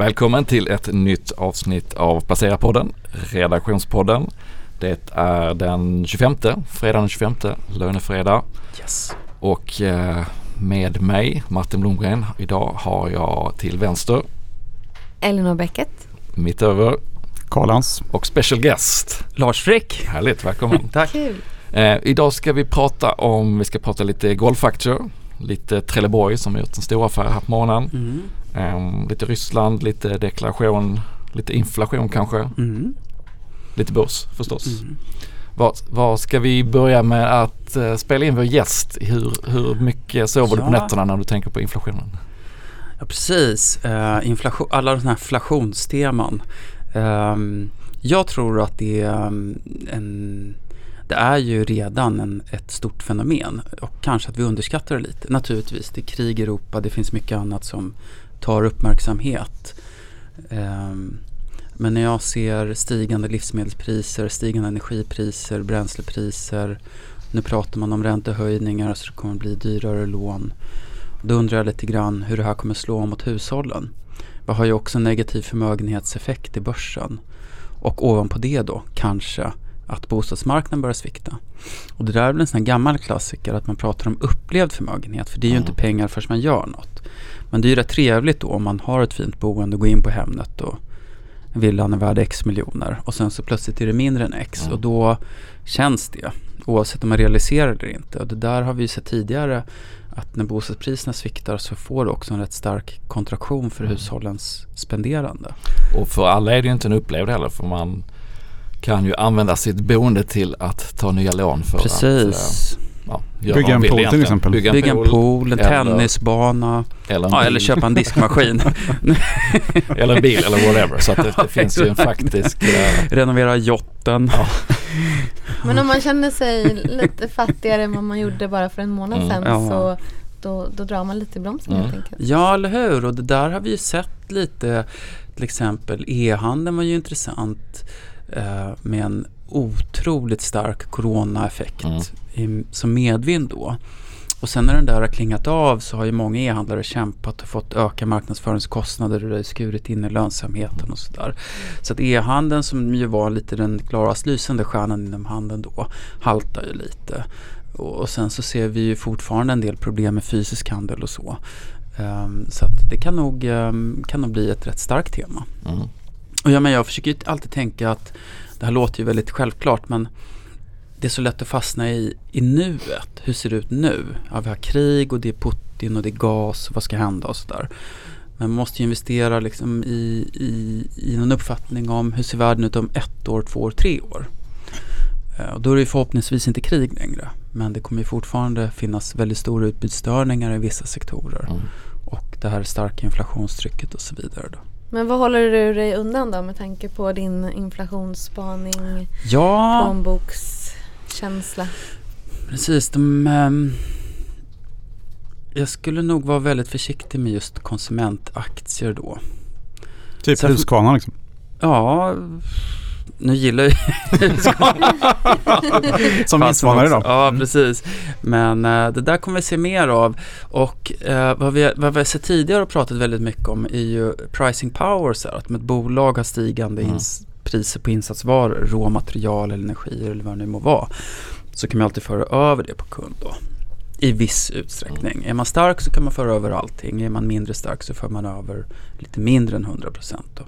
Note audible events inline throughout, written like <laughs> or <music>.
Välkommen till ett nytt avsnitt av Placera-podden, Redaktionspodden. Det är den 25, fredag den 25, lönefredag. Yes. Och eh, med mig, Martin Blomgren, idag har jag till vänster Elinor Bäcket. mitt över Karlans. och special guest. Lars Frick. Härligt, välkommen. <laughs> Tack. Kul. Eh, idag ska vi prata om, vi ska prata lite golfaktier, lite Trelleborg som har gjort en stor affär här på morgonen. Mm. Eh, lite Ryssland, lite deklaration, lite inflation kanske, Mm. lite börs förstås. Mm. Vad, vad ska vi börja med att eh, spela in vår gäst? Hur, hur mycket sover du på Ja. nätterna när du tänker på inflationen? Ja, precis. Uh, inflation, alla sådana här inflationsteman. Ehm, jag tror att det är um, en det är ju redan en, ett stort fenomen och kanske att vi underskattar det lite. Naturligtvis, det är krig i Europa, det finns mycket annat som tar uppmärksamhet. Ehm, men när jag ser stigande livsmedelspriser, stigande energipriser, bränslepriser, nu pratar man om räntehöjningar så det kommer bli dyrare lån. Då undrar jag lite grann hur det här kommer slå mot hushållen. Vi har ju också en negativ förmögenhetseffekt i börsen. Och ovanpå det då kanske att bostadsmarknaden börjar svikta. Och det där är väl en sån gammal klassiker att man pratar om upplevd förmögenhet för det är ju Mm. inte pengar förrän man gör något. Men det är ju rätt trevligt då om man har ett fint boende och går in på Hemnet och villan är värd X miljoner och sen så plötsligt är det mindre än X Mm. och då känns det oavsett om man realiserar det eller inte. Och det där har vi ju sett tidigare att när bostadspriserna sviktar så får det också en rätt stark kontraktion för Mm. hushållens spenderande. Och för alla är det ju inte en upplevd heller för man kan ju använda sitt boende till att ta nya lån för att Precis. eh, ja, Bygga en pool till exempel. Bygga en Bygga en pool, pool, en eller- tennisbana eller, en ja, eller köpa en diskmaskin. <laughs> <laughs> eller en bil eller whatever. Så att det, det finns ju en faktisk... eh, Renovera yachten. Ja. <laughs> Men om man känner sig lite fattigare än vad man gjorde bara för en månad Mm. sedan Ja. så då, då drar man lite i bromsen Mm. helt enkelt. Ja, eller hur? Och det där har vi ju sett lite. Till exempel e-handeln var ju intressant eh, med en otroligt stark coronaeffekt Mm. i, som medvind då. Och sen när den där har klingat av så har ju många e-handlare kämpat och fått öka marknadsföringskostnader och det har skurit in i lönsamheten och sådär. Så att e-handeln som ju var lite den klarast lysande stjärnan inom handeln då haltar ju lite. Och, sen så ser vi ju fortfarande en del problem med fysisk handel och så. Ehm, så att det kan nog, ehm, kan nog bli ett rätt starkt tema. Mm. Och ja, men jag försöker ju alltid tänka att det här låter ju väldigt självklart men det är så lätt att fastna i, i nuet. Hur ser det ut nu? Ja, vi har krig och det är Putin och det är gas. Vad ska hända och sådär. Men man måste ju investera liksom i, i, i någon uppfattning om hur ser världen ut om ett år, två år, tre år. Eh, Och då är det förhoppningsvis inte krig längre. Men det kommer ju fortfarande finnas väldigt stora utbudsstörningar i vissa sektorer. Mm. Och det här starka inflationstrycket och så vidare. Då. Men vad håller du dig undan då med tanke på din inflationsspaning, Ja, plånbokskänsla? Precis, de, ehm, jag skulle nog vara väldigt försiktig med just konsumentaktier då. Typ Husqvarna liksom. Ja, nu gillar ju <laughs> Som Fast vinstvarnare också- då. Ja, precis. Men eh, det där kommer vi se mer av. Och eh, vad, vi, vad vi har sett tidigare och pratat väldigt mycket om är ju pricing power. Så här, att ett bolag har stigande Mm. priser på insatsvaror, råmaterial eller energi eller vad det nu må vara. Så kan man alltid föra över det på kund då. I viss utsträckning. Är man stark så kan man föra över allting. Är man mindre stark så för man över lite mindre än 100% då.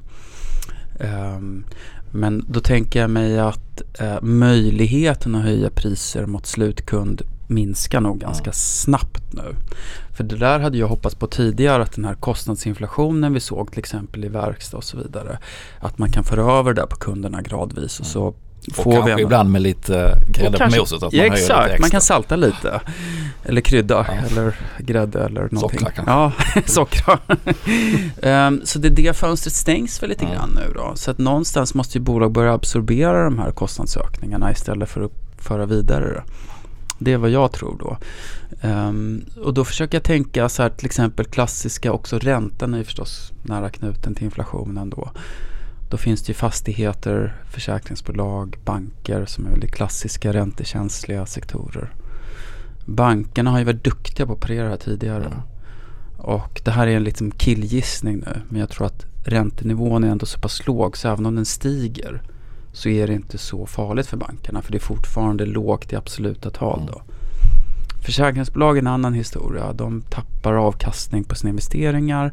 Ehm, men då tänker jag mig att eh, möjligheten att höja priser mot slutkund minskar nog ganska Ja. snabbt nu. För det där hade jag hoppats på tidigare att den här kostnadsinflationen vi såg till exempel i verkstad och så vidare. Att man kan föra över det på kunderna gradvis och så Och får vi kanske en... ibland med lite grädde Och på moset. Att man ja, lite exakt, extra. man kan salta lite. Eller krydda, Ja. eller grädde eller någonting. Sockra kanske. Ja, <laughs> sockra. <laughs> Ehm, så det är det fönstret stängs väl lite Ja. grann nu då. Så att någonstans måste ju bolag börja absorbera de här kostnadsökningarna istället för att föra vidare det. Det är vad jag tror då. Ehm, och då försöker jag tänka så här till exempel klassiska, också räntan är ju förstås nära knuten till inflationen då. Då finns det ju fastigheter, försäkringsbolag, banker som är väldigt klassiska räntekänsliga sektorer. Bankerna har ju varit duktiga på att parera det här tidigare. Ja. Och det här är en liksom killgissning nu. Men jag tror att räntenivån är ändå så pass låg så även om den stiger så är det inte så farligt för bankerna för det är fortfarande lågt i absoluta tal Mm. då. Försäkringsbolag är en annan historia. De tappar avkastning på sina investeringar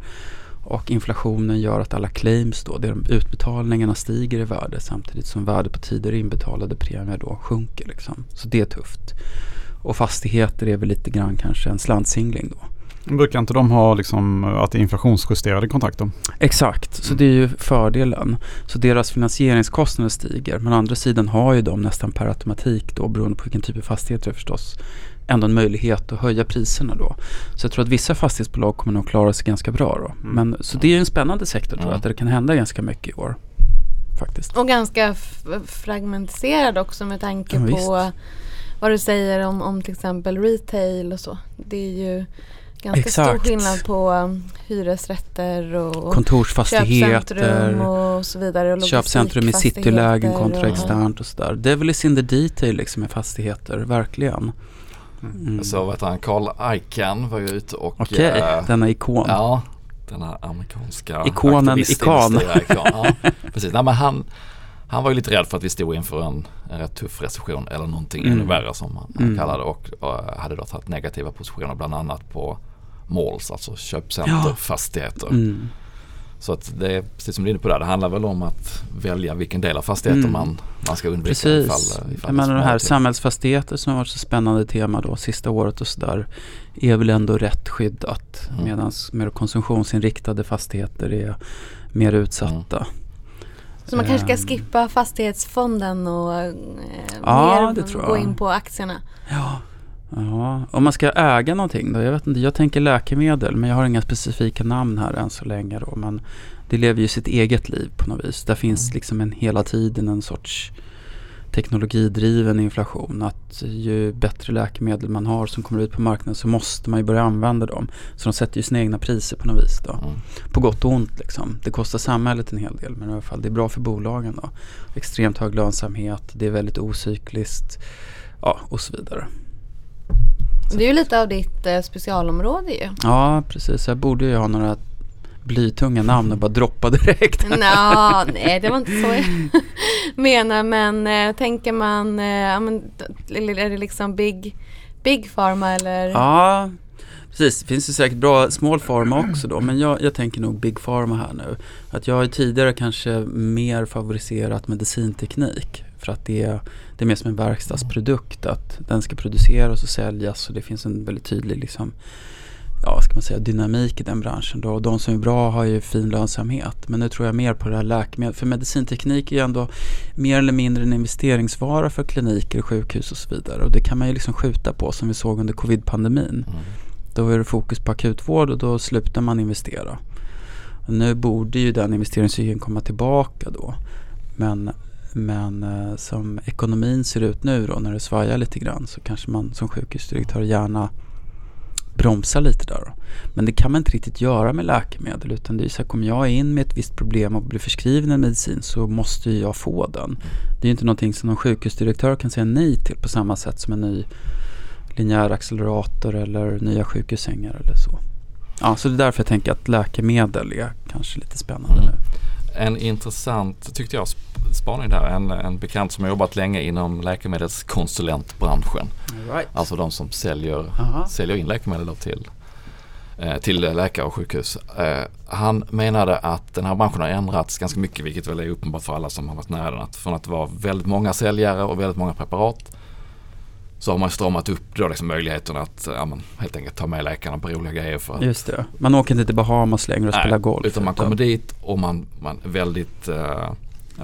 och inflationen gör att alla claims då, det är de utbetalningarna stiger i värde samtidigt som värdet på tidigare inbetalade premier då sjunker liksom. Så det är tufft. Och fastigheter är väl lite grann kanske en slantsingling då. Brukar inte de ha liksom att det är inflationsjusterade kontrakter? Exakt, så Mm. det är ju fördelen. Så deras finansieringskostnader stiger. Men å andra sidan har ju de nästan per automatik då, beroende på vilken typ av fastigheter det är förstås, ändå en möjlighet att höja priserna då. Så jag tror att vissa fastighetsbolag kommer nog klara sig ganska bra då. Mm. Men, så det är ju en spännande sektor tror jag, att det kan hända ganska mycket i år. Faktiskt. Och ganska fragmentiserad också med tanke Ja, på vad du säger om, om till exempel retail och så. Det är ju ganska stor Exakt. skillnad på um, hyresrätter och Kontorsfastigheter, köpcentrum och så vidare. Och köpcentrum i citylägen kontra logistikfastigheter och- externt och sådär. Det är väl i sin the detail liksom med fastigheter, verkligen. Mm. Så vet han, Carl Icahn var ju ute och Okej, eh, denna ikon. Ja, den här amerikanska Ikonen Ikan. Ikon. Ja, <laughs> precis. Nej, men han, han var ju lite rädd för att vi stod inför en, en rätt tuff recession eller någonting Mm. ännu värre som han, han Mm. kallade och, och hade då tagit negativa positioner bland annat på malls, alltså köpcenter, Ja. fastigheter. Mm. Så att det är precis som du är inne på där, det handlar väl om att välja vilken del av fastigheten Mm. man, man ska undvika Precis. ifall, ifall jag menar det här samhället samhällsfastigheter som har varit så spännande tema då sista året och sådär är väl ändå rätt skyddat Mm. medan mer konsumtionsinriktade fastigheter är mer utsatta. Så man kanske Ehm. ska skippa fastighetsfonden och eh, Ja, mer gå in på aktierna. Ja. Ja, om man ska äga någonting då? Jag vet inte, jag tänker läkemedel men jag har inga specifika namn här än så länge då. Men det lever ju sitt eget liv på något vis. Där finns Mm. liksom en, hela tiden en sorts teknologidriven inflation. Att ju bättre läkemedel man har som kommer ut på marknaden så måste man ju börja använda dem. Så de sätter ju sina egna priser på något vis då. Mm. På gott och ont liksom. Det kostar samhället en hel del men i alla fall det är bra för bolagen då. Extremt hög lönsamhet, det är väldigt ocykliskt. Ja, och så vidare. Det är ju lite av ditt eh, specialområde ju. Ja, precis. Jag borde ju ha några blytunga namn och bara droppa direkt. Nå, <laughs> nej, det var inte så jag <laughs> menar. Men eh, tänker man, eh, ja, men, eller är det liksom big, big pharma eller? Ja, precis. Det finns ju säkert bra small pharma också då. Men jag, jag tänker nog big pharma här nu. Att jag har ju tidigare kanske mer favoriserat medicinteknik. För att det är, det är mer som en verkstadsprodukt. Att den ska produceras och säljas och det finns en väldigt tydlig liksom, ja, ska man säga, dynamik i den branschen. Då. Och de som är bra har ju fin lönsamhet. Men nu tror jag mer på det här läkemedel. För medicinteknik är ju ändå mer eller mindre en investeringsvara för kliniker, sjukhus och så vidare. Och det kan man ju liksom skjuta på som vi såg under covid-pandemin. Mm. Då är det fokus på akutvård och då slutar man investera. Och nu borde ju den investeringscykeln komma tillbaka då. Men, men eh, som ekonomin ser ut nu då när det svajar lite grann så kanske man som sjukhusdirektör gärna bromsar lite där då. Men det kan man inte riktigt göra med läkemedel utan det är så här, kommer jag in med ett visst problem och blir förskriven en medicin så måste ju jag få den. Det är ju inte någonting som någon sjukhusdirektör kan säga nej till på samma sätt som en ny linjär accelerator eller nya sjukhussängar eller så. Ja, så det är därför jag tänker att läkemedel är kanske lite spännande Mm. nu. En intressant, tyckte jag, sp- spaning där. En, en bekant som har jobbat länge inom läkemedelskonsulentbranschen. Right. Alltså de som säljer, Aha. säljer in läkemedel till, eh, till läkare och sjukhus. Eh, han menade att den här branschen har ändrats ganska mycket vilket väl är uppenbart för alla som har varit nära den. Att från att vara väldigt många säljare och väldigt många preparat så har man stramat upp då liksom möjligheten att ja, men, helt enkelt ta med läkarna på roliga grejer för att Just det. Man åker inte till Bahamas längre och Nej, spelar golf. Utan man kommer dit och man, man är väldigt uh,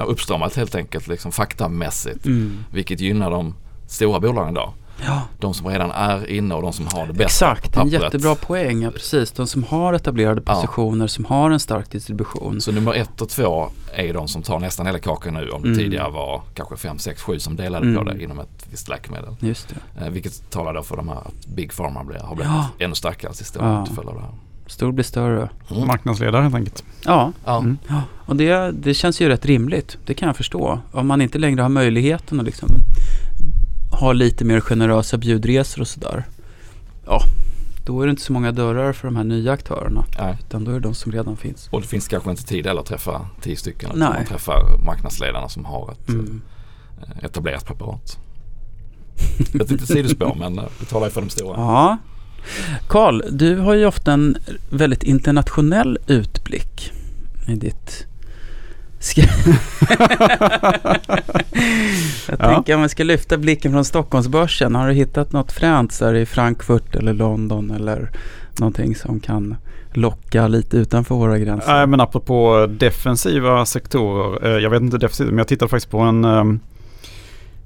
uppstramat helt enkelt liksom faktamässigt. Mm. Vilket gynnar de stora bolagen då. Ja, De som redan är inne och de som har det bästa exakt. på En pappret. jättebra poäng. Ja, precis. De som har etablerade Ja. positioner, som har en stark distribution. Så nummer ett och två är de som tar nästan hela kakan nu om det Mm. tidigare var kanske fem, sex, sju som delade på Mm. det inom ett visst läkemedel. Just det. Eh, vilket talar då för de här att Big Pharma blir, har blivit Ja. ännu starkare sista Ja. till följd av det här. Stor blir större. Mm. Marknadsledare helt enkelt. Ja, Ja. Mm. Ja, och det, det känns ju rätt rimligt. Det kan jag förstå. Om man inte längre har möjligheten att liksom ha lite mer generösa bjudresor och sådär. Ja, då är det inte så många dörrar för de här nya aktörerna. Nej. Utan då är det de som redan finns. Och det finns kanske inte tid heller att träffa tio stycken. Nej. Man träffar marknadsledarna som har ett Mm. eh, etablerat preparat. <laughs> Ett litet sidospår men eh, vi talar ju för de stora. Ja. Karl, du har ju ofta en väldigt internationell utblick i ditt <laughs> Jag Ja. tänker om vi ska lyfta blicken från Stockholmsbörsen. Har du hittat något fränt här i Frankfurt eller London eller någonting som kan locka lite utanför våra gränser? Nej men apropå defensiva sektorer. eh, Jag vet inte defensivt men jag tittade faktiskt på en ehm,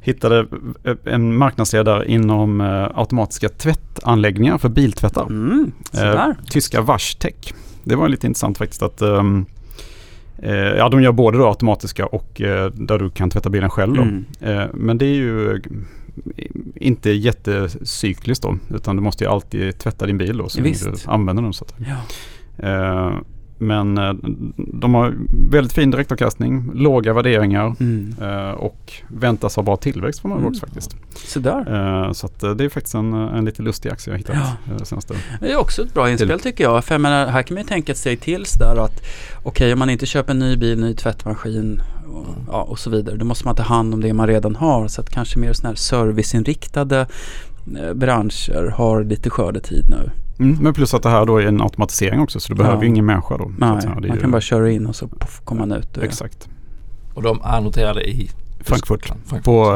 Hittade eh, en marknadsledare inom eh, automatiska tvättanläggningar för biltvättar. Mm, sådär. tyska Waschtech. Det var lite intressant faktiskt att eh, ja, de gör både då automatiska och eh, där du kan tvätta bilen själv. Då. Mm. Eh, men det är ju eh, inte jättecykliskt då. Utan du måste ju alltid tvätta din bil då så länge du använder den. Så att, Ja. Men eh, de har väldigt fin direktavkastning, låga värderingar Mm. eh, och väntas ha bra tillväxt framöver Mm. också faktiskt. Sådär. Eh, så det är faktiskt en, en lite lustig aktie jag hittat Ja. senaste. Det är också ett bra inspel tycker jag. För jag menar, här kan man ju tänka steg till sådär att okej om man inte köper en ny bil, ny tvättmaskin och, ja, och så vidare. Då måste man ta hand om det man redan har. Så att kanske mer sådana här serviceinriktade branscher har lite skördetid nu. Mm, men plus att det här då är en automatisering också så du behöver Ja. ju ingen människa då. så Nej, att säga. Man ju- kan bara köra in och så poff, kommer man ut. det. Exakt. Och de är noterade i Frankfurt. Frankfurt. På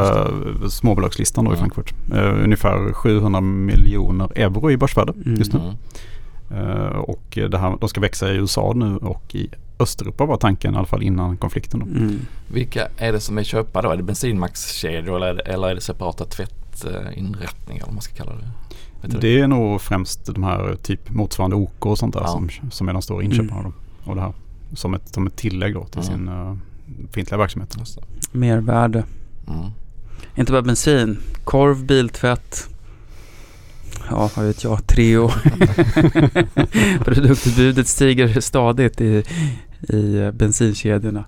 uh, småbolagslistan då i Ja. Frankfurt. Eh, ungefär 700 miljoner euro i börsvärde Mm. just nu. Mm. Eh, och det här, de ska växa i USA nu och i Östeuropa var tanken i alla fall innan konflikten. Då. Mm. Vilka är det som är köpare då? Är det bensinmaxkedjor eller är det, eller är det separata tvättinrättningar eller vad man ska kalla det? Det är nog främst de här typ motsvarande OK och sånt där Ja. som, som är de stora inköparna. Mm. Och det här som ett, som ett tillägg då till Mm. sin uh, befintliga verksamhet. Mervärde. Mm. Inte bara bensin. Korv, biltvätt. Ja, vad vet jag. Treo. <laughs> Produktutbudet stiger stadigt i, i eh, bensinkedjorna.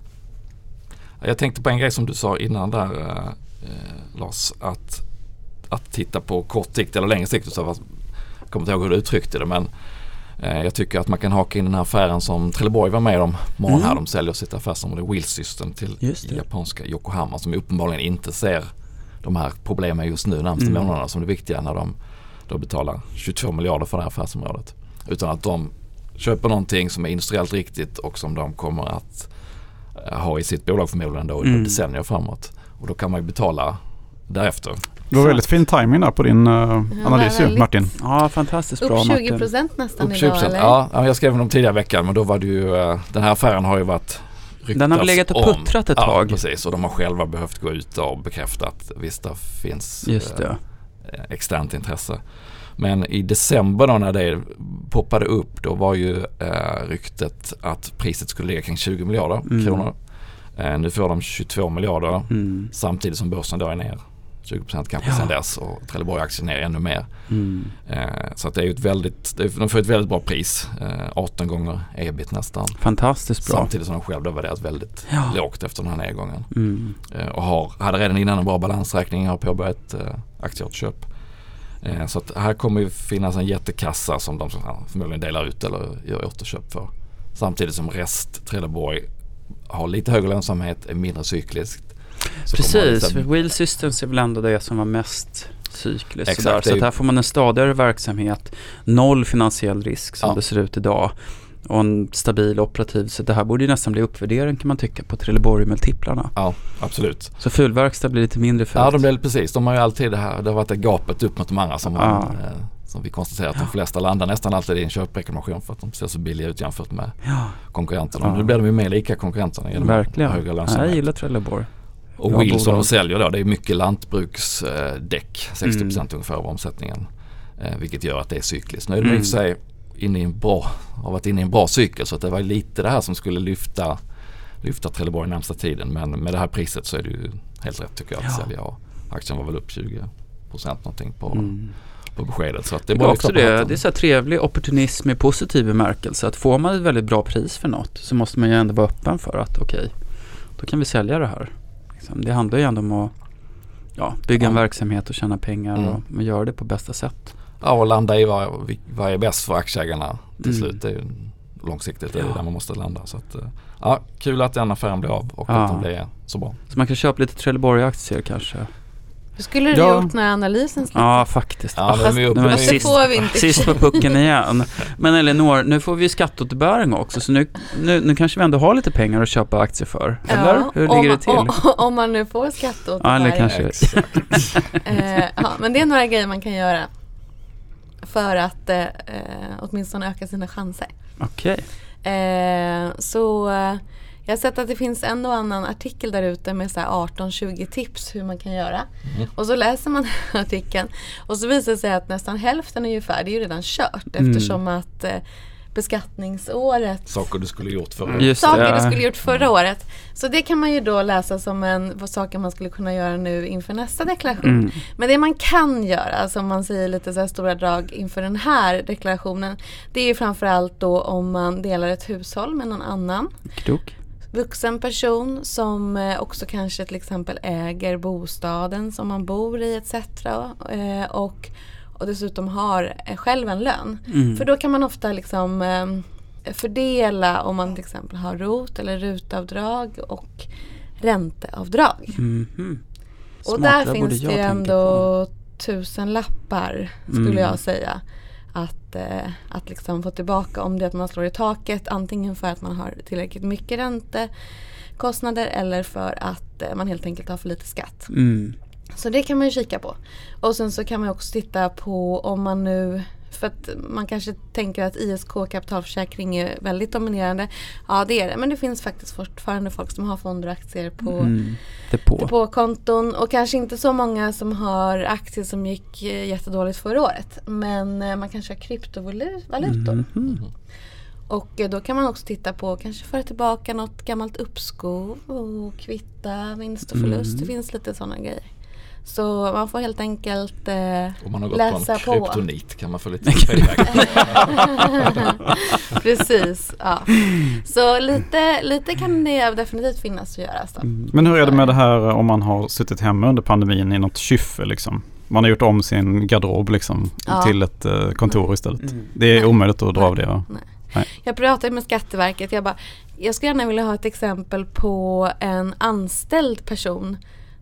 Jag tänkte på en grej som du sa innan där eh, eh, Lars. Att, att titta på kort sikt eller längre sikt. Så jag kommer inte ihåg hur du uttryckte det men eh, jag tycker att man kan haka in den här affären som Trelleborg var med om på morgonen här. Mm. De säljer sitt affärsområde Wheel System till japanska Yokohama som uppenbarligen inte ser de här problemen just nu närmaste Mm. månaderna som det viktiga när de då betalar 22 miljarder för det här affärsområdet. Utan att de köper någonting som är industriellt riktigt och som de kommer att eh, ha i sitt bolag förmodligen då under Mm. decennier framåt. Och då kan man ju betala därefter. Det var väldigt fin timing där på din uh, analys ju Martin. Ja, fantastiskt bra Upp 20 Martin. procent nästan Upp idag 20%. eller? Ja, ja, jag skrev om dem tidigare veckan men då var det ju, eh, den här affären har ju varit Den har legat och om. puttrat ett ja, tag. precis och de har själva behövt gå ut och bekräfta att visst det finns Just det. eh, externt intresse. Men i december då när det poppade upp då var ju eh, ryktet att priset skulle ligga kring 20 miljarder Mm. kronor. Eh, nu får de 22 miljarder Mm. samtidigt som börsen då är ner 20% kanske Ja. sedan dess och Trelleborg-aktien ner ännu mer. Mm. Eh, så att det är ett väldigt, de får ett väldigt bra pris. Eh, 18 gånger ebit nästan. Fantastiskt bra. Samtidigt som de själva värderas väldigt Ja. lågt efter den här nedgången. Mm. Eh, och har, hade redan innan en bra balansräkning, har påbörjat eh, aktieåterköp. Eh, så att här kommer ju finnas en jättekassa som de förmodligen delar ut eller gör återköp för. Samtidigt som rest Trelleborg har lite högre lönsamhet, är mindre cykliskt. Så man Precis, liksom- Wheel Systems är väl ändå det som var mest cykliskt. Exakt, Så ju- här får man en stadigare verksamhet, noll finansiell risk som Ja. det ser ut idag och en stabil operativ. Så det här borde ju nästan bli uppvärdering kan man tycka på Trelleborg-multiplarna. Ja, absolut. Så fulverkstad blir lite mindre fult. Ja, de blev precis. De har ju alltid det här, det har varit det gapet upp mot de andra som, man, Ja. eh, som vi konstaterar att de flesta landar nästan alltid i en köprekommendation för att de ser så billiga ut jämfört med Ja, konkurrenterna. Ja. Nu blir de ju mer lika konkurrenterna genom verkligen. högre Ja, lönsamhet. jag gillar Trelleborg. Och Bra som bolag. de säljer då, det är mycket lantbruksdäck. 60% Mm. ungefär av omsättningen. Eh, vilket gör att det är cykliskt. Nu är det Mm. i och för sig inne i en bra, har varit inne i en bra cykel så att det var lite det här som skulle lyfta, lyfta Trelleborg närmsta tiden. Men med det här priset så är det ju helt rätt tycker jag att Ja. sälja. Och aktien var väl upp 20% någonting på, Mm. på beskedet. Så att det är bara också det, det är så här trevlig opportunism i positiv bemärkelse. Att får man ett väldigt bra pris för något så måste man ju ändå vara öppen för att okej, då kan vi sälja det här. Liksom, det handlar ju ändå om att ja, bygga en verksamhet och tjäna pengar Mm. och, och göra det på bästa sätt. Ja, och landa i vad, vad är bäst för aktieägarna till Mm. slut. Det är ju långsiktigt det är Ja. där man måste landa. Så att, eh, ja, kul att den affären blev av och Ja. att den blev så bra. Så man kan köpa lite Trelleborg-aktier kanske? Hur skulle du Ja. gjort när analysen släpptes? Ja, faktiskt. Ja, men vi är uppe nu är Fast det sist, får vi inte. sist på pucken igen. Men Elinor, nu får vi ju skatteåterbäring också så nu, nu, nu kanske vi ändå har lite pengar att köpa aktier för. Eller? Ja, Hur om, ligger det till? Om, om man nu får skatteåterbäring. Ja, eller kanske- Exakt. <laughs> Eh, ja, men det är några grejer man kan göra för att eh, eh, åtminstone öka sina chanser. Okej. Eh, så eh, jag har sett att det finns en och annan artikel där ute med så här 18-20 tips hur man kan göra. Mm. Och så läser man <laughs> artikeln och så visar det sig att nästan hälften ungefär, det är ju redan kört Mm. eftersom att eh, beskattningsåret Saker du skulle gjort för Just saker det. du skulle gjort förra året. Så det kan man ju då läsa som en vad saker man skulle kunna göra nu inför nästa deklaration. Mm. Men det man kan göra, som man säger lite så här stora drag inför den här deklarationen, det är ju framförallt då om man delar ett hushåll med någon annan Klok. Vuxen person som eh, också kanske till exempel äger bostaden som man bor i etc. Eh, och, och dessutom har eh, själv en lön. Mm. För då kan man ofta liksom fördela om man till exempel har ROT eller RUT-avdrag och ränteavdrag. Mhm. Och Smart, där finns det ju ändå tusen lappar skulle Mm. jag säga. Att, eh, att liksom få tillbaka om det är att man slår i taket antingen för att man har tillräckligt mycket räntekostnader eller för att eh, man helt enkelt har för lite skatt. Mm. Så det kan man ju kika på. Och sen så kan man också titta på om man nu för att man kanske tänker att ISK kapitalförsäkring är väldigt dominerande. Ja det är det men det finns faktiskt fortfarande folk som har fonder och aktier på Mm. Depå. depåkonton och kanske inte så många som har aktier som gick eh, jättedåligt förra året. Men eh, man kanske har kryptovalutor. Mhm. Och eh, då kan man också titta på kanske föra tillbaka något gammalt uppskov och kvitta vinst och förlust. Mm. Det finns lite sådana grejer. Så man får helt enkelt eh, Om man har gått läsa på en på. kryptonit kan man få lite feedback. <laughs> Precis, ja. Så lite, lite kan det definitivt finnas att göra. Så. Mm. Men hur är det med det här om man har suttit hemma under pandemin i något kyffe liksom? Man har gjort om sin garderob liksom Ja. till ett eh, kontor istället. Mm. Det är Nej. omöjligt att dra av det. va? Jag pratade med Skatteverket. Jag bara, jag skulle gärna vilja ha ett exempel på en anställd person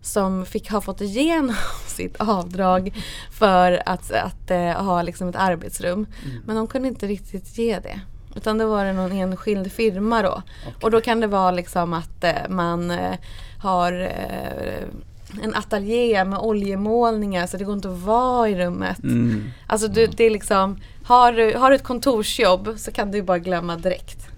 som fick ha fått igenom <laughs> sitt avdrag för att, att eh, ha liksom ett arbetsrum. Men de kunde inte riktigt ge det. Utan då var det någon enskild firma då. Och då kan det vara liksom att eh, man eh, har en ateljé med oljemålningar så det går inte att vara i rummet. Mm. Alltså du, det är liksom, har du, har du ett kontorsjobb så kan du bara glömma direkt.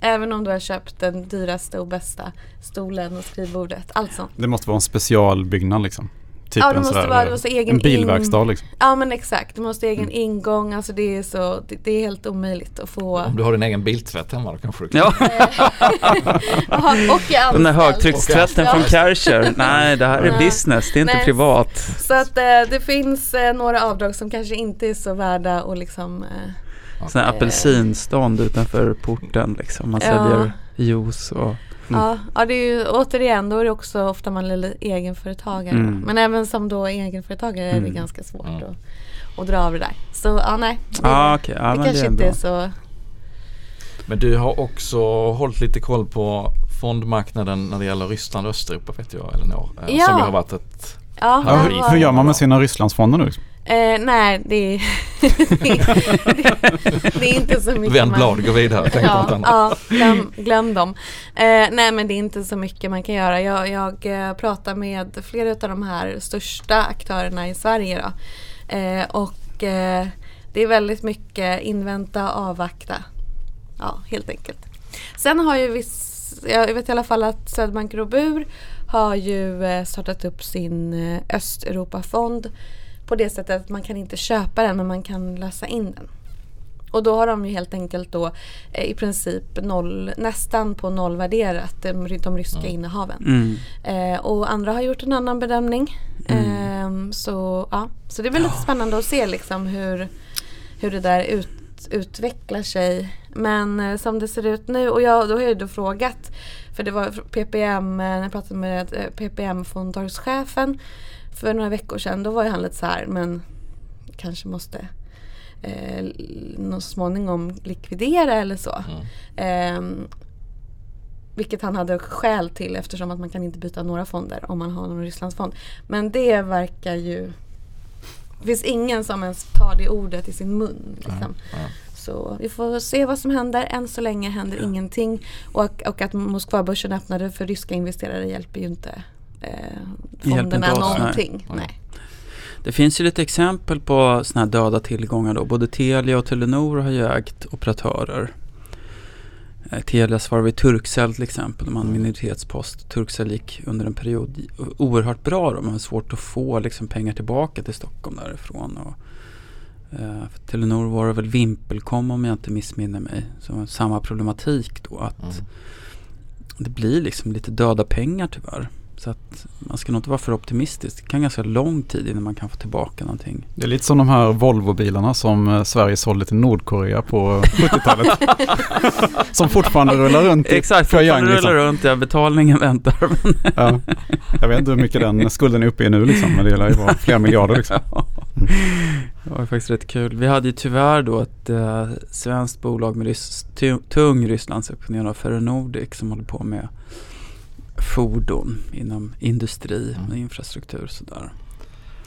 Även om du har köpt den dyraste och bästa stolen och skrivbordet. Allt sånt. Det måste vara en specialbyggnad liksom. Typ Ja, det en, måste sådär, vara- det måste egen en bilverkstad liksom. Ja men exakt, du måste ha egen Mm. ingång. Alltså det är så, det, det är helt omöjligt att få. Om du har din egen biltvätt hemma då kanske du kan. Ja, <laughs> Jaha, och är den där högtryckstvätten från Kärcher. Nej, det här är Ja. business, det är inte Nej. privat. Så att eh, det finns eh, några avdrag som kanske inte är så värda att liksom eh, Sån här apelsinstånd utanför porten liksom. Man Ja. säljer juice och... Ja, ja, det är ju återigen då är det också ofta man är lite egenföretagare. Mm. Men även som då egenföretagare är det Mm. ganska svårt Mm. att, att dra av det där. Så ja, nej. Det, Ah, okej. Ja, det men kanske det är inte är så. Men du har också hållit lite koll på fondmarknaden när det gäller Ryssland och Östeuropa vet jag Elinor. Eh, Ja. Som har varit ett Ja, Ja, det hur, var- hur gör man med sina Rysslandsfonder nu? Eh, nej, det är, <laughs> det är inte så mycket. vänd blad, gå vidare, tänk Ja, annat. ja glöm, glöm dem. Eh, nej men det är inte så mycket man kan göra. Jag, jag eh, pratar med flera av de här största aktörerna i Sverige. Då. Eh, och eh, det är väldigt mycket invänta, avvakta. Ja, helt enkelt. Sen har ju viss, jag vet i alla fall att Swedbank Robur har ju eh, startat upp sin eh, Östeuropafond på det sättet att man kan inte köpa den men man kan lösa in den. Och då har de ju helt enkelt då eh, i princip noll, nästan på noll värderat de, de ryska Mm. innehaven. Mm. Eh, och andra har gjort en annan bedömning. Mm. Ehm, så, ja. så det är väl lite spännande att se liksom hur, hur det där ut, utvecklar sig. Men eh, som det ser ut nu och jag, då har jag då frågat för det var PPM, eh, när jag pratade med eh, PPM fondtorgschefen för några veckor sedan då var ju han lite så här men kanske måste eh, så småningom likvidera eller så. Mm. Eh, vilket han hade skäl till eftersom att man kan inte byta några fonder om man har någon Rysslandsfond. Men det verkar ju... Det finns ingen som ens tar det ordet i sin mun. Liksom. Ja. Så vi får se vad som händer. Än så länge händer ingenting. Och, och att Moskvabörsen öppnade för ryska investerare hjälper ju inte eh, Hjälper fonderna oss, nej. någonting. Nej. Nej. Det finns ju lite exempel på sådana här döda tillgångar då. Både Telia och Telenor har ju ägt operatörer. Eh, Telia svarar vid Turkcell till exempel, de har en minoritetspost. Turkcell gick under en period oerhört bra då, men svårt att få liksom, pengar tillbaka till Stockholm därifrån. Och, eh, för Telenor var det väl Vimpelcom om jag inte missminner mig. Så samma problematik då att Mm. det blir liksom lite döda pengar tyvärr. Så att man ska nog inte vara för optimistisk. Det kan ganska lång tid innan man kan få tillbaka någonting. Det är lite som de här Volvo-bilarna som eh, Sverige sålde till Nordkorea på <laughs> 70-talet. som fortfarande rullar runt i Exakt, fortfarande rullar liksom. runt, ja, betalningen väntar. Ja. Jag vet inte hur mycket den skulden är uppe i nu liksom, men det lär ju vara flera miljarder liksom. <laughs> det var faktiskt rätt kul. Vi hade ju tyvärr då ett eh, svenskt bolag med rys- tu- tung Rysslandsexponering Ferronordic som håller på med fordon inom industri och Mm. infrastruktur och sådär.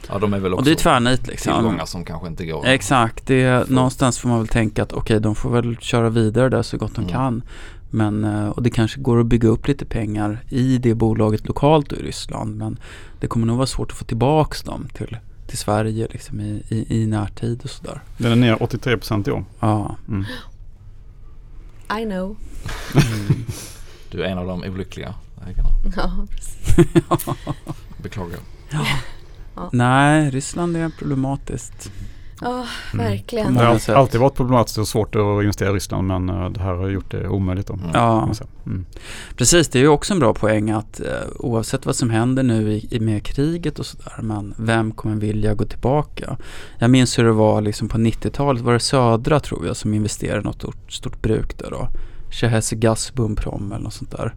ja, de är väl Och också det är tvärnit liksom. tillgångar som kanske inte går. Exakt, det är, någonstans får man väl tänka att okej de får väl köra vidare där så gott de Mm. kan. Men, eh, och det kanske går att bygga upp lite pengar i det bolaget lokalt i Ryssland. Men det kommer nog vara svårt att få tillbaks dem till, till Sverige liksom i, i, i närtid och sådär. Den är ner 83% i år. Ja. Mm. <gasps> I know. Du är en av de olyckliga ägarna. <laughs> Ja, precis. <laughs> Beklagar. Nej, Ryssland är problematiskt. Ja, Mm. verkligen. På Det har sätt. alltid varit problematiskt och svårt att investera i Ryssland men eh, det här har gjort det omöjligt då. Mm. Ja. Mm. precis. Det är ju också en bra poäng att eh, oavsett vad som händer nu i, i med kriget och sådär, men vem kommer vilja gå tillbaka? Jag minns hur det var liksom på 90-talet, var det Södra tror jag som investerade i något stort, stort bruk där då. Chehese Gasbumprom eller något sånt där.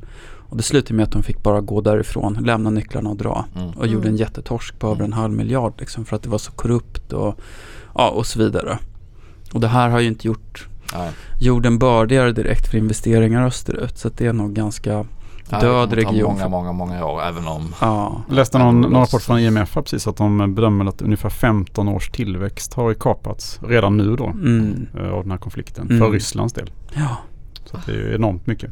Och det slutade med att de fick bara gå därifrån, lämna nycklarna och dra. Mm. Och gjorde en Mm. jättetorsk på över en Mm. halv miljard liksom för att det var så korrupt och, ja, och så vidare. Och det här har ju inte gjort Nej. jorden bördigare direkt för investeringar österut. Så att det är nog ganska det död ta region. Många, många, många år även om Ja, Jag läste någon, det någon rapport från IMF precis att de bedömer att ungefär 15 års tillväxt har kapats redan nu då mm, eh, av den här konflikten Mm. för Rysslands del. ja. Så det är ju enormt mycket.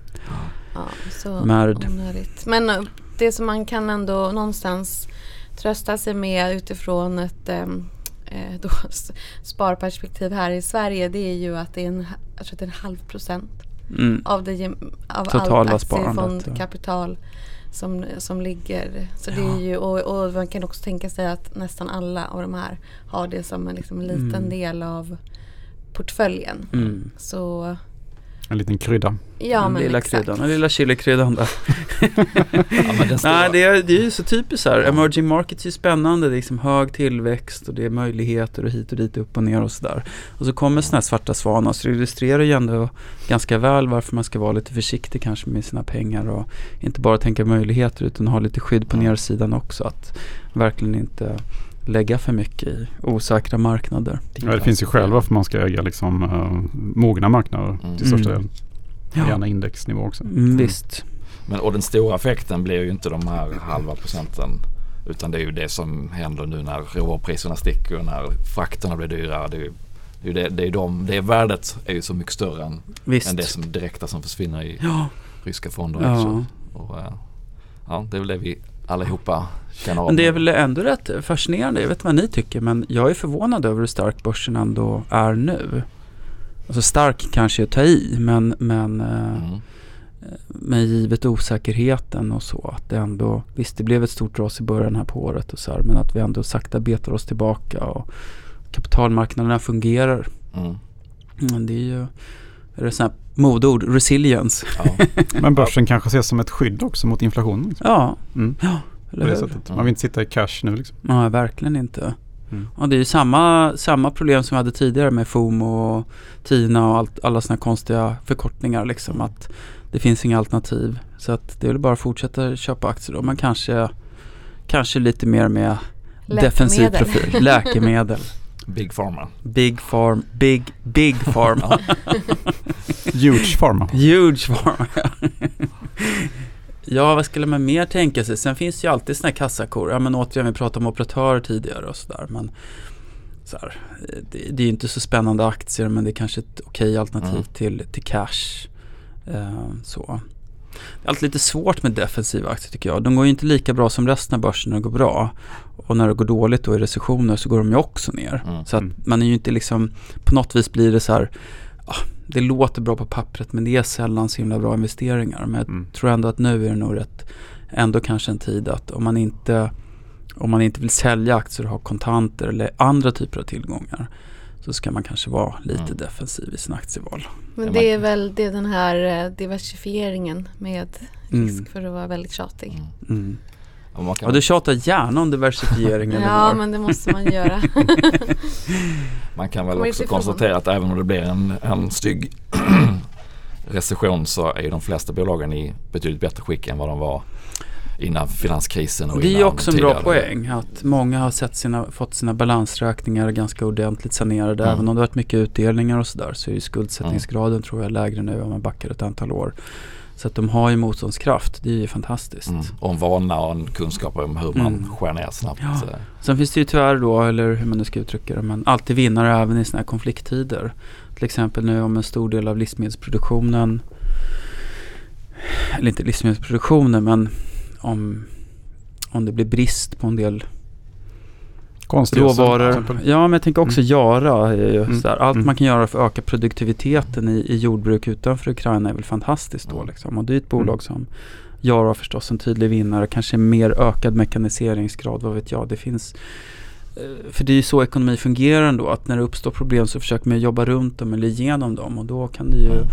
Ja, så Märd. onödigt. Men eh, det som man kan ändå någonstans trösta sig med utifrån ett ehm, eh, då, <laughs> sparperspektiv här i Sverige det är ju att det är en, jag tror det är en halv procent Mm. av, det, av Totala allt sparandet, ja. aktiefondkapital som, som ligger. Så det är ju, och, och man kan också tänka sig att nästan alla av de här har det som en liksom, liten Mm. del av portföljen. Mm. Så En liten krydda. ja den men lilla exakt. kryddan, den lilla chilikryddan där. <laughs> Ja, Nej, det är, det är ju så typiskt så här. Emerging markets är ju spännande. Det är liksom hög tillväxt och det är möjligheter och hit och dit, upp och ner och sådär. Och så kommer sådana här svarta svanar. Så det illustrerar ju ändå ganska väl varför man ska vara lite försiktig kanske med sina pengar och inte bara tänka möjligheter utan ha lite skydd på Mm. nedsidan också. Att verkligen inte lägga för mycket i osäkra marknader. Ja, det finns ju skäl varför man ska äga liksom, uh, mogna marknader Mm. till största Mm. del. Ja. Gärna indexnivå också. Mm, visst. Men, och den stora effekten blir ju inte de här halva procenten. Utan det är ju det som händer nu när råvarupriserna sticker och när frakterna blir dyrare. Det är ju det, är ju det, det, är de, det värdet är ju så mycket större än, än det som direkta som försvinner i Ja, ryska fonder. ja. också. Och, eh, ja, det är väl det vi allihopa känner av. Men det är väl ändå rätt fascinerande, jag vet inte vad ni tycker, men jag är förvånad över hur stark börsen ändå är nu. Alltså stark kanske är att ta i, men, men, eh, Mm. men givet osäkerheten och så, att det ändå, visst det blev ett stort ras i början här på året och så här, men att vi ändå sakta betar oss tillbaka och kapitalmarknaderna fungerar. Mm. Men det är ju, är det här modeord, resilience. Ja. <laughs> Men börsen kanske ses som ett skydd också mot inflationen. Liksom. Ja, Mm. ja, eller det sättet. Man vill inte sitta i cash nu liksom. Nej, verkligen inte. Mm. Ja, det är ju samma, samma problem som vi hade tidigare med FOMO och TINA och allt, alla sådana konstiga förkortningar liksom. Att det finns inga alternativ. Så att det är väl bara att fortsätta köpa aktier då. Men kanske, kanske lite mer med defensiv Läkemedel. profil. Läkemedel. Big Pharma. Big Farm, Big, Big Pharma. Huge Pharma. Huge Pharma. <laughs> ja, vad skulle man mer tänka sig? Sen finns det ju alltid sådana här kassakor. Ja, men återigen, vi pratade om operatörer tidigare och sådär. Men så här, det, det är ju inte så spännande aktier, men det är kanske ett okej alternativ Mm. till, till cash. Eh, så. Det är alltid lite svårt med defensiva aktier tycker jag. De går ju inte lika bra som resten av börsen när det går bra. Och när det går dåligt då i recessioner så går de ju också ner. Mm. Så att Mm. man är ju inte liksom, på något vis blir det så här, ah, det låter bra på pappret men det är sällan så himla bra investeringar. Men jag Mm. tror ändå att nu är det nog rätt, ändå kanske en tid att om man inte, om man inte vill sälja aktier och ha kontanter eller andra typer av tillgångar så ska man kanske vara lite Mm. defensiv i sin aktieval. Men Ja, det är väl det är den här eh, diversifieringen med Mm. risk för att vara väldigt tjatig. Mm. Mm. Och man kan, Och du tjatar gärna om diversifiering eller Ja, men det måste man göra. <laughs> man kan väl också konstatera att även om det blir en, en stygg <clears throat> recession så är ju de flesta bolagen i betydligt bättre skick än vad de var innan finanskrisen och Det är också en bra tidigare. poäng att många har sett sina, fått sina balansräkningar ganska ordentligt sanerade. Mm. Även om det har varit mycket utdelningar och sådär så är ju skuldsättningsgraden tror jag lägre nu om man backar ett antal år. Så att de har ju motståndskraft. Det är ju fantastiskt. Mm. Och en vana och en kunskap om hur man Mm. skär ner snabbt. Ja. Sen finns det ju tyvärr då, eller hur man nu ska uttrycka det, men alltid vinnare även i sådana här konflikttider. Till exempel nu om en stor del av livsmedelsproduktionen, eller inte livsmedelsproduktionen, men om, om det blir brist på en del Konstgödsel, råvaror. Ja, men jag tänker också Mm. göra. ju Mm. sådär. Allt Mm. man kan göra för att öka produktiviteten i, i jordbruk utanför Ukraina är väl fantastiskt då. Liksom. Och det är ett bolag Mm. som Yara förstås en tydlig vinnare. Kanske mer ökad mekaniseringsgrad, vad vet jag. Det finns eh, för det är ju så ekonomi fungerar ändå. Att när det uppstår problem så försöker man jobba runt dem eller igenom dem. Och då kan det ju Mm.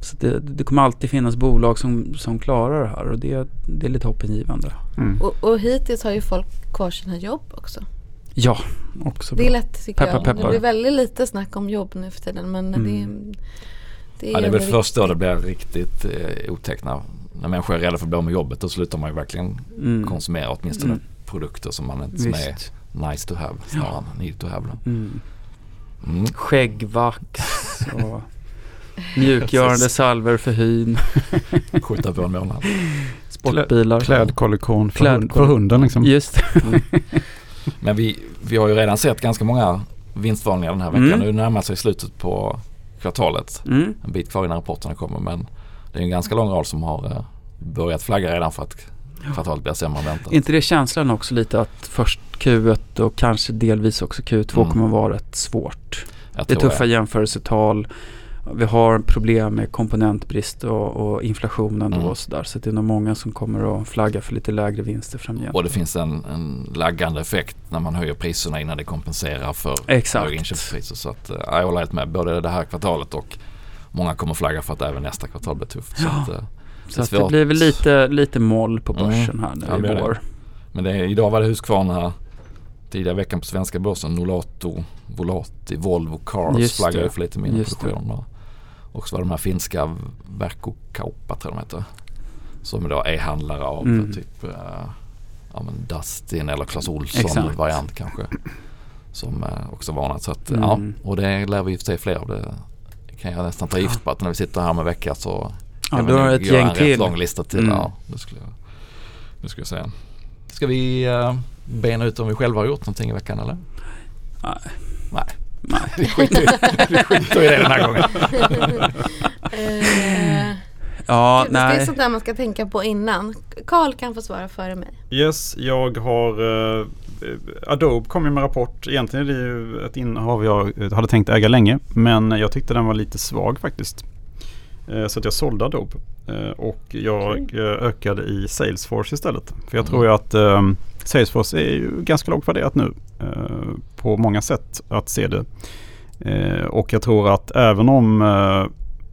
Så det, det kommer alltid finnas bolag som, som klarar det här. Och det, det är lite hoppingivande. Mm. och, och hittills har ju folk kvar sina jobb också. Ja, också Det är bra. lätt tycker Peppar, jag. peppar. Det blir väldigt lite snack om jobb nu för tiden. Men Mm. det, det är, ja, det är väl först då det blir riktigt eh, otäckt när, när människor är rädda för att bli av med jobbet. Då slutar man ju verkligen Mm. konsumera åtminstone Mm. produkter som man inte som är nice to have snarare än need to have. Mm. Mm. Skäggvax och mjukgörande salver för hyn, <laughs> Skjuta på en månad. <laughs> sportbilar. Klädkollektion för, hund, för hunden liksom. Just. Mm. <laughs> Men vi, vi har ju redan sett ganska många vinstvarningar den här veckan. Mm. Nu närmar sig slutet på kvartalet. Mm. En bit kvar innan rapporterna kommer men det är en ganska lång rad som har eh, börjat flagga redan för att kvartalet blir sämre än väntat. inte det känslan också lite att först Q1 och kanske delvis också Q2 Mm. kommer vara rätt svårt. Jag Det är tuffa jämförelsetal. Vi har problem med komponentbrist och, och inflationen Mm. och sådär. Så det är nog många som kommer att flagga för lite lägre vinster framgent. Och det finns en, en laggande effekt när man höjer priserna innan det kompenserar för Exakt. högre inköpspriser. Så att, eh, jag håller helt med. Både det här kvartalet och många kommer flagga för att även nästa kvartal blir tufft. Så Ja. att, eh, Så att det blir väl lite, lite moll på Mm. börsen här nu Ja, det i det. vår. men det idag var det Husqvarna tidigare veckan på svenska börsen. Nolato, Volati, Volvo Cars Just flaggar ju det. för lite mindre det. produktion. Och- så var de här finska Verkkokauppa tror jag de heter. Som då är handlare av Mm. typ eh, ja, men Dustin eller Clas Ohlson Exakt. variant kanske. Som eh, också varnat. Så att, Mm. ja, och det lär vi i och för sig fler av. Det kan jag nästan ta gift på att när vi sitter här med vecka så Ja, du har ett gäng en till. rätt lång lista till. Mm. Ja, det skulle jag, det skulle jag säga. Ska vi uh, bena ut om vi själva har gjort någonting i veckan eller? Nej. Nej. Nej. Vi skiter, vi skiter i det den här gången. Eh, Ja, det är nej. sånt där man ska tänka på innan. Karl kan få svara före mig. Yes, jag har eh, Adobe kom ju med rapport. Egentligen är det ju ett innehav jag hade tänkt äga länge. Men jag tyckte den var lite svag faktiskt. Eh, så att jag sålde Adobe. Eh, och jag eh, ökade i Salesforce istället. För jag Mm. tror ju att eh, Salesforce är ju ganska lågt värderat nu. Eh, på många sätt att se det. Eh, och jag tror att även om eh,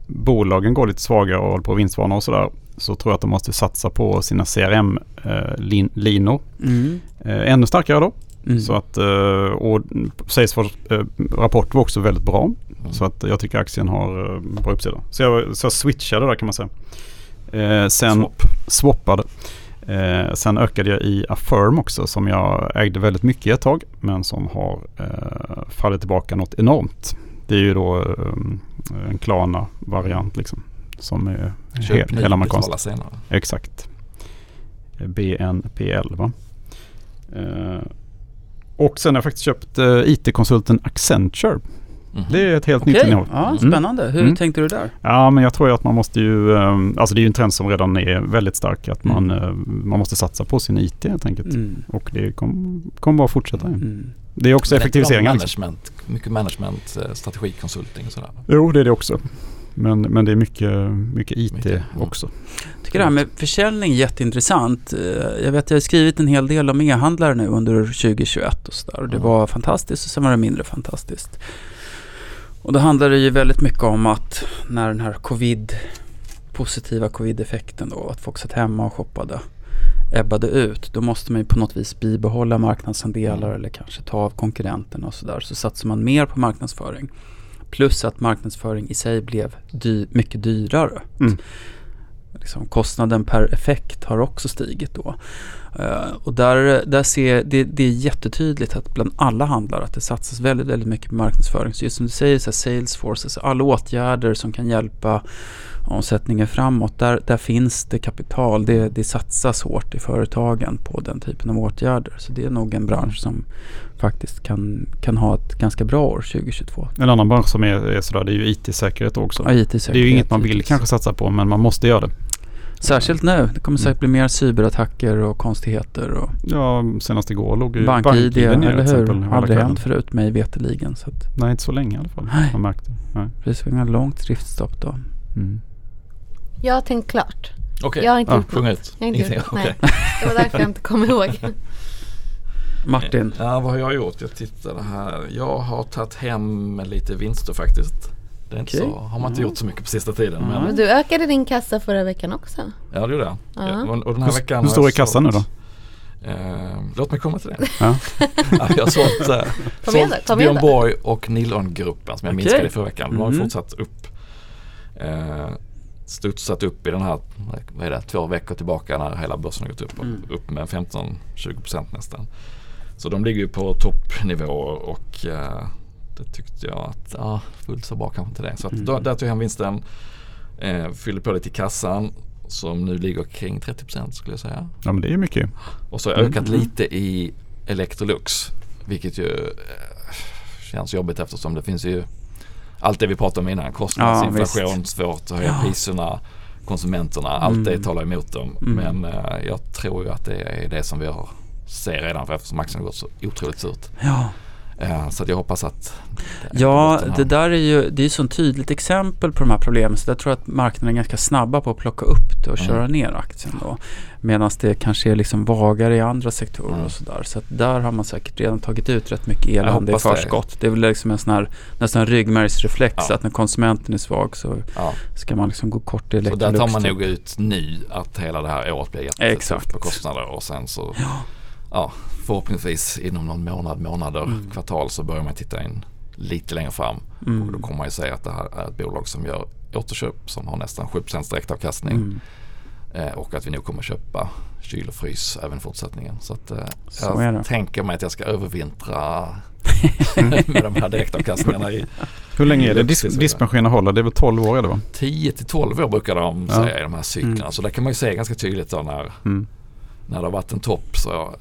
bolagen går lite svagare och håller på vinstvarna och sådär. Så tror jag att de måste satsa på sina CRM-linor. Mm. Ännu starkare då. Mm. Så att, och Salesforce rapport var också väldigt bra. Mm. Så att jag tycker aktien har bra uppsida. Så jag, så jag switchade där kan man säga. Sen Swap. swappade. Eh, sen ökade jag i Affirm också som jag ägde väldigt mycket ett tag men som har eh, fallit tillbaka något enormt. Det är ju då eh, en Klarna-variant liksom. Som är Köp he- hela amerikansk. senare. Exakt. BNPL va. Eh, och sen har jag faktiskt köpt eh, IT-konsulten Accenture. Mhm. Det är ett helt Okej, nytt innehåll. ja, Mm. spännande. Hur Mm. tänkte du där? Ja, men jag tror ju att man måste ju, eh, alltså det är ju en trend som redan är väldigt stark, att man, Mm. eh, man måste satsa på sin IT helt enkelt. Mm. Och det kommer kom bara fortsätta. Mm. Det är också Men effektiviseringar. Liksom. Management, mycket management, eh, strategikonsulting och sådär. Jo, det är det också. Men, men det är mycket, mycket IT Mycket, mm. också. Jag tycker det här med försäljning är jätteintressant. Eh, Jag vet att jag har skrivit en hel del om e-handlare nu under 2021 och sådär. Och det Mm. var fantastiskt och sen var det mindre fantastiskt. Och då handlar det ju väldigt mycket om att när den här covid, positiva covid-effekten då, att folk satt hemma och shoppade, ebbade ut. Då måste man ju på något vis bibehålla marknadsandelar Mm. eller kanske ta av konkurrenterna och sådär. Så satsar man mer på marknadsföring. Plus att marknadsföring i sig blev dy- mycket dyrare. Mm. Liksom, kostnaden per effekt har också stigit då. Eh, och där, där ser det, det är jättetydligt att bland alla handlare att det satsas väldigt, väldigt mycket på marknadsföring. Så just som du säger, så här, Salesforce, alltså alla åtgärder som kan hjälpa omsättningen framåt, där, där finns det kapital. Det, det satsas hårt i företagen på den typen av åtgärder. Så det är nog en bransch som faktiskt kan, kan ha ett ganska bra år 2022. En annan bransch som är, är sådär, det är ju IT-säkerhet också. Ja, IT-säkerhet, det är ju inget man vill kanske satsa på, men man måste göra det. Särskilt nu. Det kommer säkert bli mer cyberattacker och konstigheter. Och Ja, senast igår låg ju BankID, BankID ner eller till exempel. hur? hela Aldrig hänt förut mig veterligen. Så att Nej, inte så länge i alla fall. Nej. Jag märkte. Nej. det var ett långt driftstopp då. Mm. Jag har tänkt klart. Okej, Jag har inte Ja, gjort sjung ut. Jag har inte Ingenting, gjort, nej. Det var därför jag inte kom ihåg. <laughs> Martin. Ja, vad har jag gjort? Jag tittade här. Jag har tagit hem lite vinster faktiskt. Det är inte Okej. så, har man inte Ja. gjort så mycket på sista tiden. Ja. Men, Men du ökade din kassa förra veckan också. ja, det gjorde jag. Ja. Och, den här Hur, veckan hur stor är kassan nu då? Eh, låt mig komma till det. Ja. <laughs> Ja, jag har sålt, eh, sålt Björn. Borg och Nilongruppen som jag Okej. minskade i förra veckan. De har ju Mhm. fortsatt upp. Eh, studsat upp i den här, vad är det, två veckor tillbaka när hela börsen har gått upp. Mm. Upp med 15-20% nästan. Så de ligger ju på toppnivå och eh, det tyckte jag att, ja, fullt så bra kanske inte det. Så att Mm. då, där tog jag hem vinsten. Eh, fyllde på lite i kassan som nu ligger kring 30% skulle jag säga. ja, men det är ju mycket. Och så har jag Mm. ökat lite i Electrolux. Vilket ju eh, känns jobbigt eftersom det finns ju allt det vi pratade om innan. Kostnadsinflation, svårt att höja Ja. priserna, konsumenterna. Allt det Mm. talar emot dem. Mm. Men eh, jag tror ju att det är det som vi har ser redan för eftersom aktien har gått så otroligt surt. Ja, så att jag hoppas att ja det där är ju det är så ett tydligt exempel på de här problemen. Så jag tror att marknaden är ganska snabba på att plocka upp det och Mm. köra ner aktien då. Medan det kanske är liksom vagare i andra sektorer Mm. och sådär. Så att där har man säkert redan tagit ut rätt mycket elände i hoppas det. förskott. Det. är väl liksom en sån här nästan en ryggmärgsreflex Ja. att när konsumenten är svag så Ja, ska man liksom gå kort i så där Electrolux. tar man nog ut nu att hela det här året blir jättetufft på kostnader och sen så Ja. ja, förhoppningsvis inom någon månad, månader, Mm. kvartal så börjar man titta in lite längre fram. Och då Mm. kommer man ju säga att det här är ett bolag som gör återköp som har nästan 7% direktavkastning. Mm. Eh, och att vi nog kommer köpa kyl och frys även i fortsättningen. Så att eh, Så jag tänker mig att jag ska övervintra <laughs> med de här direktavkastningarna i Hur länge är det? Dis- diskmaskiner håller, det är väl 12 år är det va? 10 till 12 år brukar de Ja. säga i de här cyklerna. Mm. Så där kan man ju se ganska tydligt då när, Mm. när det har varit en topp så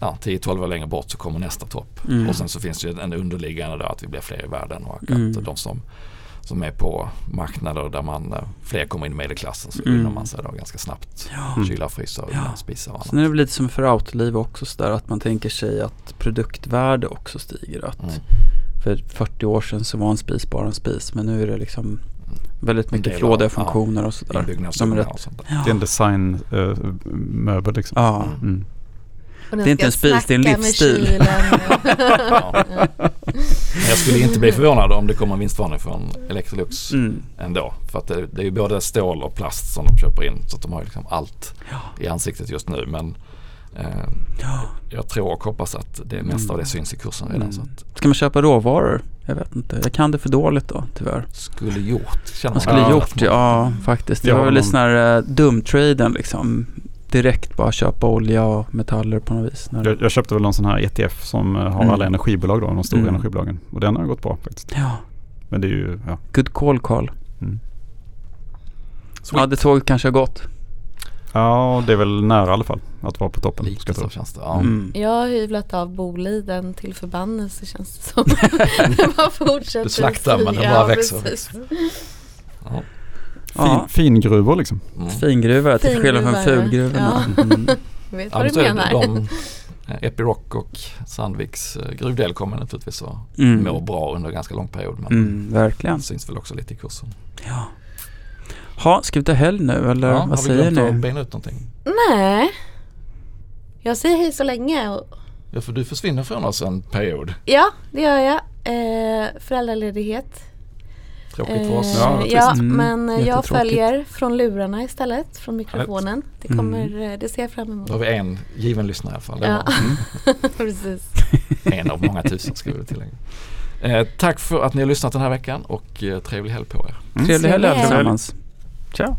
ja, 10-12 år längre bort så kommer nästa topp. Mm. Och sen så finns det ju en underliggande då att vi blir fler i världen och att Mm. de som, som är på marknader där man, eh, fler kommer in i medelklassen så Mm. man sig då ganska snabbt. Ja. Kylar, frysar, Ja. ja. spisar och annat. Sen är det väl lite som för Autoliv också så där att man tänker sig att produktvärde också stiger. Att Mm. För 40 år sedan så var en spis bara en spis men nu är det liksom väldigt En mycket flådiga av- ja, funktioner och sådär. De är rätt- och sånt där. Ja. Det är en designmöbel liksom. Ja. Mm. Mm. Det är inte en spis, det är en livsstil. <laughs> Ja. Men jag skulle inte bli förvånad om det kommer en vinstvarning från Electrolux Mm. ändå. För att det, det är ju både stål och plast som de köper in. Så att de har liksom allt Ja. i ansiktet just nu. Men eh, Ja. jag tror och hoppas att det mesta av det syns i kursen redan. Mm. Så att Ska man köpa råvaror? Jag vet inte. Jag kan det för dåligt då tyvärr. skulle gjort. Känner Man skulle Ja. gjort, ja faktiskt. Det Jag var väl lite sån här uh, dumtraden liksom. Direkt bara köpa olja och metaller på något vis. När Jag, jag köpte väl någon sån här ETF som eh, har Mm. alla energibolag då, de stora Mm. energibolagen. Och den har gått bra faktiskt. Ja, Men det är ju, ja. good call Carl. Mm. Ja, det tåget kanske har gått. Ja, det är väl nära i alla fall att vara på toppen. ska Lite jag så tro. känns det. Ja. Mm. Jag har hyvlat av Boliden till förbannelse känns det som. <laughs> det bara fortsätter Du slaktar, men den bara Ja, växer. precis. Ja. Ja. Fin, fingruvor liksom. Mm. Fingruva till skillnad från fulgruvorna. ja. Mm. <laughs> Vet Ja, vad men du menar. De, eh, Epiroc och Sandviks eh, gruvdel kommer naturligtvis att Mm. må bra under en ganska lång period. Men Mm, verkligen. det syns väl också lite i kursen. Ja. Ha, ska vi ta helg nu eller Ja, vad har vi säger glömt att ni? bena ut någonting? Nej. Jag säger hej så länge. Och, Ja, för du försvinner från oss en period. ja, det gör jag. Eh, föräldraledighet. Tråkigt för oss. Eh, Ja, ja, Mm, men jag jättetråkigt. följer från lurarna istället, från mikrofonen. Det kommer, eh, det ser jag fram emot. Då har vi en given lyssnare i alla fall. Ja. var <laughs> Precis. <laughs> en av många tusen ska vi tillägga. Eh, tack för att ni har lyssnat den här veckan och eh, trevlig helg på er. Trevlig helg Trevlig helg. allesammans. Ciao.